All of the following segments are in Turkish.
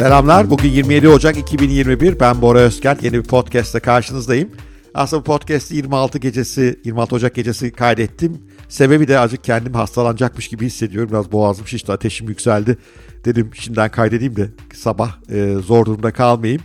Selamlar. Bugün 27 Ocak 2021. Ben Bora Özken. Yeni bir podcast'te karşınızdayım. Aslında bu podcast'i 26 gecesi, 26 Ocak gecesi kaydettim. Sebebi de azıcık kendim hastalanacakmış gibi hissediyorum. Biraz boğazım şişti, ateşim yükseldi. Dedim şimdiden kaydedeyim de sabah e, zor durumda kalmayayım.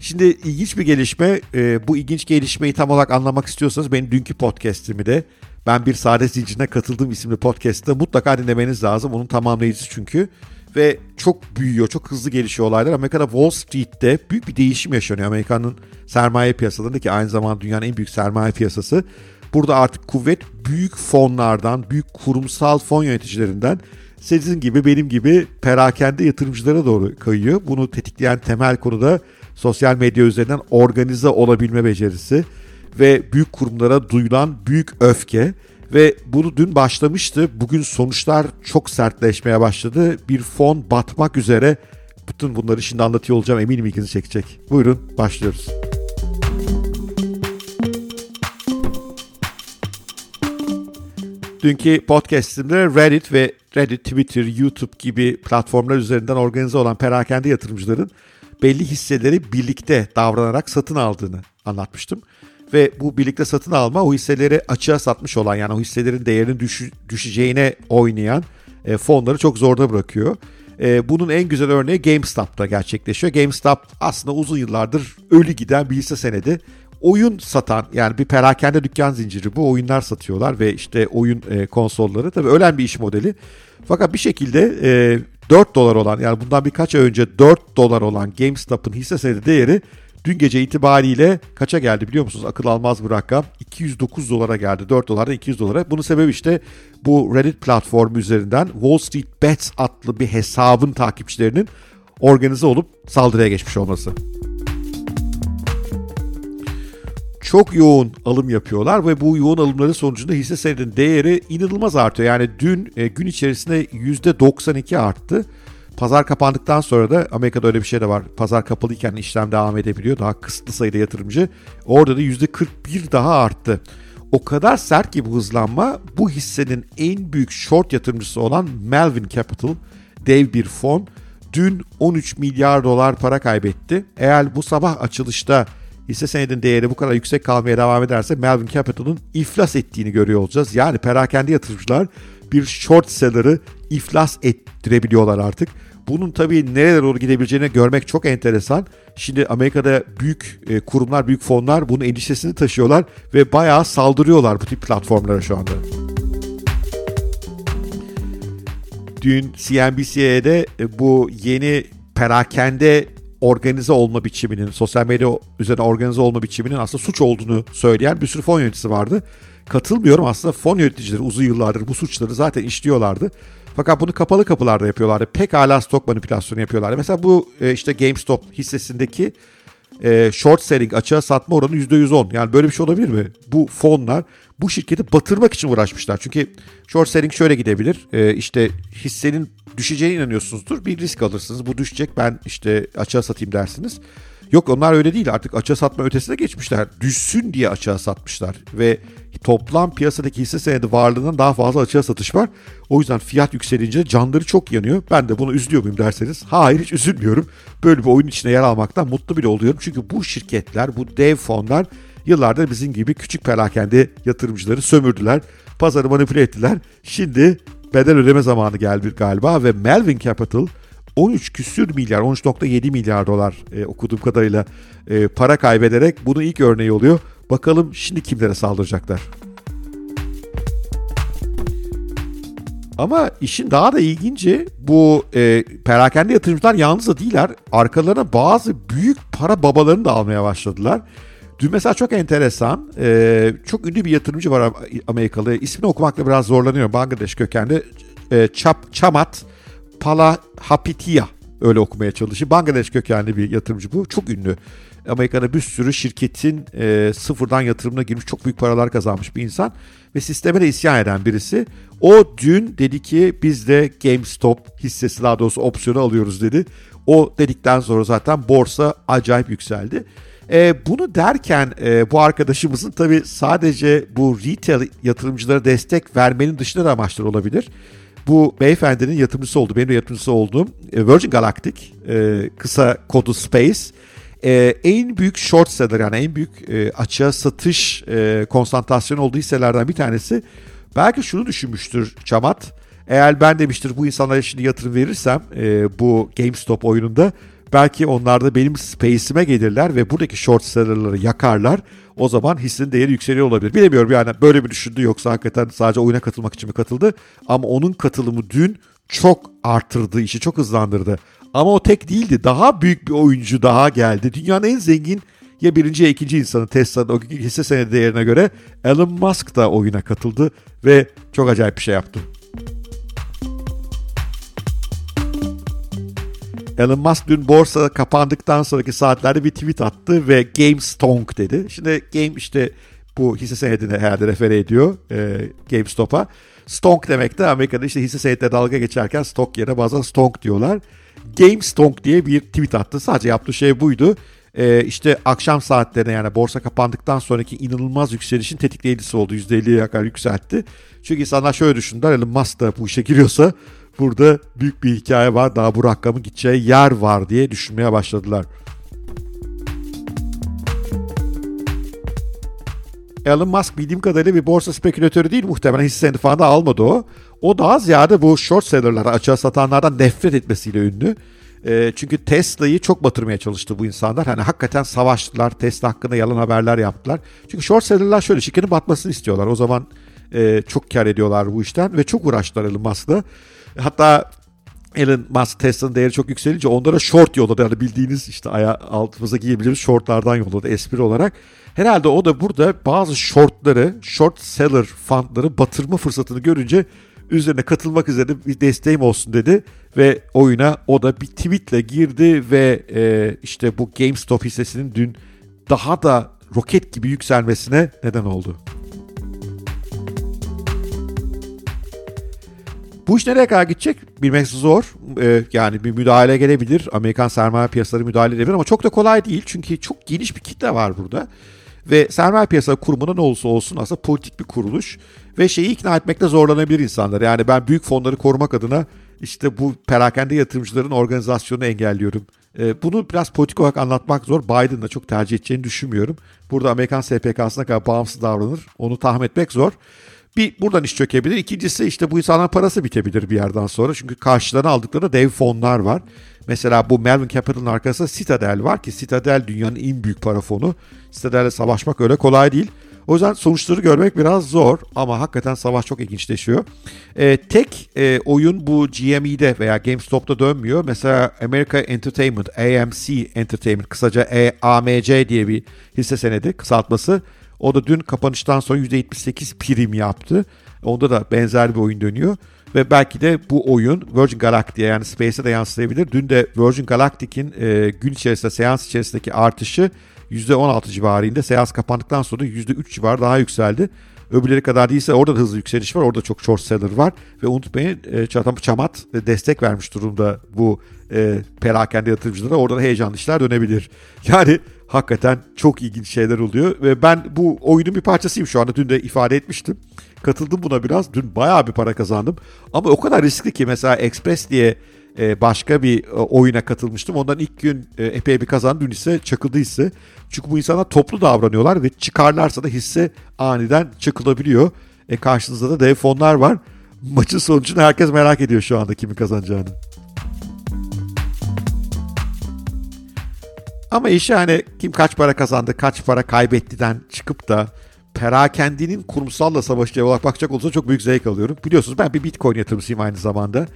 Şimdi ilginç bir gelişme. E, bu ilginç gelişmeyi tam olarak anlamak istiyorsanız benim dünkü podcast'imi de ben bir saadet zincirine katıldığım isimli podcast'te mutlaka dinlemeniz lazım. Onun tamamlayıcısı çünkü ve çok büyüyor, çok hızlı gelişiyor olaylar. Amerika'da Wall Street'te büyük bir değişim yaşanıyor. Amerika'nın sermaye piyasalarında ki aynı zamanda dünyanın en büyük sermaye piyasası. Burada artık kuvvet büyük fonlardan, büyük kurumsal fon yöneticilerinden sizin gibi benim gibi perakende yatırımcılara doğru kayıyor. Bunu tetikleyen temel konu da sosyal medya üzerinden organize olabilme becerisi ve büyük kurumlara duyulan büyük öfke. Ve bunu dün başlamıştı. Bugün sonuçlar çok sertleşmeye başladı. Bir fon batmak üzere. Bütün bunları şimdi anlatıyor olacağım. Eminim ilginizi çekecek. Buyurun başlıyoruz. Dünkü podcastimde Reddit ve Reddit, Twitter, YouTube gibi platformlar üzerinden organize olan perakende yatırımcıların belli hisseleri birlikte davranarak satın aldığını anlatmıştım ve bu birlikte satın alma o hisseleri açığa satmış olan yani o hisselerin değerinin düş, düşeceğine oynayan e, fonları çok zorda bırakıyor. E, bunun en güzel örneği GameStop'ta gerçekleşiyor. GameStop aslında uzun yıllardır ölü giden bir hisse senedi. Oyun satan yani bir perakende dükkan zinciri bu oyunlar satıyorlar ve işte oyun e, konsolları tabii ölen bir iş modeli. Fakat bir şekilde e, 4 dolar olan yani bundan birkaç ay önce 4 dolar olan GameStop'ın hisse senedi değeri Dün gece itibariyle kaça geldi biliyor musunuz? Akıl almaz bir rakam. 209 dolara geldi. 4 dolardan 200 dolara. Bunun sebebi işte bu Reddit platformu üzerinden Wall Street Bets adlı bir hesabın takipçilerinin organize olup saldırıya geçmiş olması. çok yoğun alım yapıyorlar ve bu yoğun alımların sonucunda hisse senedinin değeri inanılmaz artıyor. Yani dün e, gün içerisinde %92 arttı. Pazar kapandıktan sonra da Amerika'da öyle bir şey de var. Pazar kapalıyken işlem devam edebiliyor. Daha kısıtlı sayıda yatırımcı. Orada da %41 daha arttı. O kadar sert ki bu hızlanma bu hissenin en büyük short yatırımcısı olan Melvin Capital dev bir fon dün 13 milyar dolar para kaybetti. Eğer bu sabah açılışta hisse senedinin değeri bu kadar yüksek kalmaya devam ederse Melvin Capital'ın iflas ettiğini görüyor olacağız. Yani perakende yatırımcılar bir short seller'ı iflas ettirebiliyorlar artık. Bunun tabii nerelere doğru gidebileceğini görmek çok enteresan. Şimdi Amerika'da büyük e, kurumlar, büyük fonlar bunun endişesini taşıyorlar ve bayağı saldırıyorlar bu tip platformlara şu anda. Dün CNBC'de e, bu yeni perakende organize olma biçiminin, sosyal medya üzerine organize olma biçiminin aslında suç olduğunu söyleyen bir sürü fon yöneticisi vardı. Katılmıyorum aslında fon yöneticileri uzun yıllardır bu suçları zaten işliyorlardı. Fakat bunu kapalı kapılarda yapıyorlardı. Pek hala stok manipülasyonu yapıyorlardı. Mesela bu e, işte GameStop hissesindeki e, short selling açığa satma oranı %110. Yani böyle bir şey olabilir mi? Bu fonlar bu şirketi batırmak için uğraşmışlar. Çünkü short selling şöyle gidebilir. E, işte hissenin düşeceğine inanıyorsunuzdur. Bir risk alırsınız. Bu düşecek ben işte açığa satayım dersiniz. Yok onlar öyle değil artık açığa satma ötesine geçmişler. Düşsün diye açığa satmışlar ve toplam piyasadaki hisse senedi varlığından daha fazla açığa satış var. O yüzden fiyat yükselince canları çok yanıyor. Ben de bunu üzülüyor muyum derseniz hayır hiç üzülmüyorum. Böyle bir oyun içine yer almaktan mutlu bile oluyorum. Çünkü bu şirketler, bu dev fonlar yıllardır bizim gibi küçük perakende yatırımcıları sömürdüler. Pazarı manipüle ettiler. Şimdi bedel ödeme zamanı geldi galiba ve Melvin Capital 13 küsür milyar, 13.7 milyar dolar e, okuduğum kadarıyla e, para kaybederek bunun ilk örneği oluyor. Bakalım şimdi kimlere saldıracaklar. Ama işin daha da ilginci bu e, perakende yatırımcılar yalnız da değiller. Arkalarına bazı büyük para babalarını da almaya başladılar. Dün mesela çok enteresan, e, çok ünlü bir yatırımcı var Amerikalı. İsmini okumakla biraz zorlanıyorum. Bangladeş kökenli. E, Chap, Chamat Palahapitiya öyle okumaya çalışıyor. Bangladeş kökenli bir yatırımcı bu. Çok ünlü. Amerika'da bir sürü şirketin e, sıfırdan yatırımına girmiş çok büyük paralar kazanmış bir insan ve sisteme de isyan eden birisi. O dün dedi ki biz de GameStop hissesi daha doğrusu opsiyonu alıyoruz dedi. O dedikten sonra zaten borsa acayip yükseldi. E, bunu derken e, bu arkadaşımızın tabii sadece bu retail yatırımcılara destek vermenin dışında da amaçları olabilir. Bu beyefendinin yatırımcısı oldu. Benim de yatırımcısı olduğum e, Virgin Galactic e, kısa kodu Space e, en büyük short seller yani en büyük e, açığa satış e, konsantrasyonu olduğu hisselerden bir tanesi. Belki şunu düşünmüştür Çamat. Eğer ben demiştir bu insanlara şimdi yatırım verirsem bu GameStop oyununda belki onlar da benim space'ime gelirler ve buradaki short seller'ları yakarlar. O zaman hissin değeri yükseliyor olabilir. Bilemiyorum yani böyle bir düşündü yoksa hakikaten sadece oyuna katılmak için mi katıldı? Ama onun katılımı dün çok arttırdı, işi çok hızlandırdı. Ama o tek değildi. Daha büyük bir oyuncu daha geldi. Dünyanın en zengin ya birinci ya ikinci insanı Tesla'nın o hisse senedi değerine göre Elon Musk da oyuna katıldı ve çok acayip bir şey yaptı. Elon Musk dün borsa kapandıktan sonraki saatlerde bir tweet attı ve Game Stonk dedi. Şimdi Game işte bu hisse senedine herhalde refere ediyor e, GameStop'a. Stonk demek de Amerika'da işte hisse senetleri dalga geçerken stok yerine bazen stonk diyorlar. GameStonk diye bir tweet attı. Sadece yaptığı şey buydu. Ee, işte akşam saatlerine yani borsa kapandıktan sonraki inanılmaz yükselişin tetikleyicisi oldu. %50'ye kadar yükseltti. Çünkü insanlar şöyle düşündüler. Elon Musk da bu işe giriyorsa burada büyük bir hikaye var. Daha bu rakamın gideceği yer var diye düşünmeye başladılar. Elon Musk bildiğim kadarıyla bir borsa spekülatörü değil muhtemelen hisse senedi falan da almadı o. O daha ziyade bu short seller'lara açığa satanlardan nefret etmesiyle ünlü. E, çünkü Tesla'yı çok batırmaya çalıştı bu insanlar. Hani hakikaten savaştılar. Tesla hakkında yalan haberler yaptılar. Çünkü short seller'lar şöyle şirketin batmasını istiyorlar. O zaman e, çok kar ediyorlar bu işten ve çok uğraştılar Elon Musk'la. Hatta Elon Musk Tesla'nın değeri çok yükselince onlara short yolladı. Yani bildiğiniz işte aya altımıza giyebiliriz shortlardan yolladı espri olarak. Herhalde o da burada bazı shortları, short seller fundları batırma fırsatını görünce üzerine katılmak üzere bir desteğim olsun dedi ve oyuna o da bir tweetle girdi ve e, işte bu GameStop hissesinin dün daha da roket gibi yükselmesine neden oldu. Bu iş nereye kadar gidecek bilmek zor. Ee, yani bir müdahale gelebilir. Amerikan sermaye piyasaları müdahale edebilir ama çok da kolay değil. Çünkü çok geniş bir kitle var burada. Ve sermaye piyasaları kurumuna ne olursa olsun aslında politik bir kuruluş. Ve şeyi ikna etmekte zorlanabilir insanlar. Yani ben büyük fonları korumak adına işte bu perakende yatırımcıların organizasyonunu engelliyorum. Ee, bunu biraz politik olarak anlatmak zor. Biden da çok tercih edeceğini düşünmüyorum. Burada Amerikan SPK'sına kadar bağımsız davranır. Onu tahmin etmek zor. Bir buradan iş çökebilir. İkincisi işte bu insanların parası bitebilir bir yerden sonra. Çünkü karşılarına aldıkları dev fonlar var. Mesela bu Melvin Capital'ın arkasında Citadel var ki Citadel dünyanın en büyük para fonu. Citadel'le savaşmak öyle kolay değil. O yüzden sonuçları görmek biraz zor ama hakikaten savaş çok ilginçleşiyor. E, tek e, oyun bu GME'de veya GameStop'ta dönmüyor. Mesela America Entertainment, AMC Entertainment kısaca AMC diye bir hisse senedi kısaltması. O da dün kapanıştan sonra %78 prim yaptı. Onda da benzer bir oyun dönüyor. Ve belki de bu oyun Virgin Galactic'e yani Space'e de yansıyabilir. Dün de Virgin Galactic'in e, gün içerisinde, seans içerisindeki artışı %16 civarında. Seans kapandıktan sonra %3 civarı daha yükseldi. Öbürleri kadar değilse orada da hızlı yükseliş var. Orada çok short seller var. Ve unutmayın e, Çatam Çamat e, destek vermiş durumda bu e, perakende yatırımcılara. Orada da heyecanlı işler dönebilir. Yani hakikaten çok ilginç şeyler oluyor. Ve ben bu oyunun bir parçasıyım şu anda. Dün de ifade etmiştim. Katıldım buna biraz. Dün bayağı bir para kazandım. Ama o kadar riskli ki mesela Express diye e, başka bir e, oyuna katılmıştım. Ondan ilk gün e, epey bir kazandım. Dün ise çakıldı hisse. Çünkü bu insanlar toplu davranıyorlar ve çıkarlarsa da hisse aniden çakılabiliyor. E karşınızda da dev fonlar var. Maçın sonucunu herkes merak ediyor şu anda kimin kazanacağını. Ama işi hani kim kaç para kazandı, kaç para kaybettiden çıkıp da perakendinin kurumsalla savaşı olarak bakacak olursa çok büyük zevk alıyorum. Biliyorsunuz ben bir bitcoin yatırımcısıyım aynı zamanda.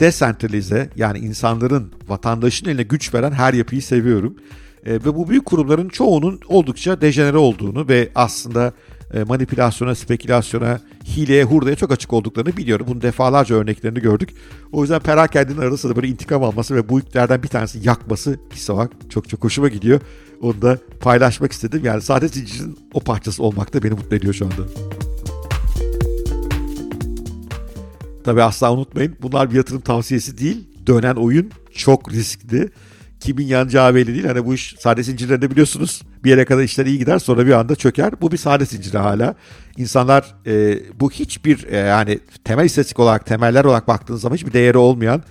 Desentralize yani insanların, vatandaşın eline güç veren her yapıyı seviyorum. E, ve bu büyük kurumların çoğunun oldukça dejenere olduğunu ve aslında e, manipülasyona, spekülasyona, hileye, hurdaya çok açık olduklarını biliyorum. Bunun defalarca örneklerini gördük. O yüzden perakendenin arasında böyle intikam alması ve bu yüklerden bir tanesi yakması hisse olarak çok çok hoşuma gidiyor. Onu da paylaşmak istedim. Yani saadet zincirinin o parçası olmak da beni mutlu ediyor şu anda. Tabi asla unutmayın bunlar bir yatırım tavsiyesi değil. Dönen oyun çok riskli. Kimin yanacağı belli değil. Hani bu iş sade zincirlerinde biliyorsunuz Bir yere kadar işler iyi gider sonra bir anda çöker. Bu bir sade zinciri hala. İnsanlar e, bu hiçbir e, yani temel istatistik olarak temeller olarak baktığınız zaman hiçbir değeri olmayan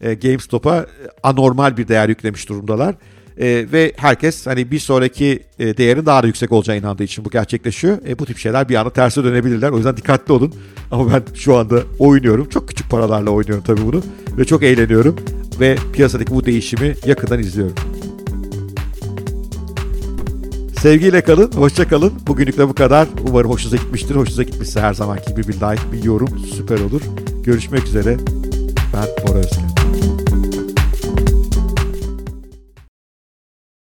e, GameStop'a e, anormal bir değer yüklemiş durumdalar. E, ve herkes hani bir sonraki e, değerin daha da yüksek olacağına inandığı için bu gerçekleşiyor. E, bu tip şeyler bir anda terse dönebilirler. O yüzden dikkatli olun. Ama ben şu anda oynuyorum. Çok küçük paralarla oynuyorum tabii bunu. Ve çok eğleniyorum. Ve piyasadaki bu değişimi yakından izliyorum. Sevgiyle kalın, hoşça kalın. Bugünlük de bu kadar. Umarım hoşunuza gitmiştir. Hoşunuza gitmişse her zamanki gibi bir like, bir yorum süper olur. Görüşmek üzere. Ben Bora Özkan.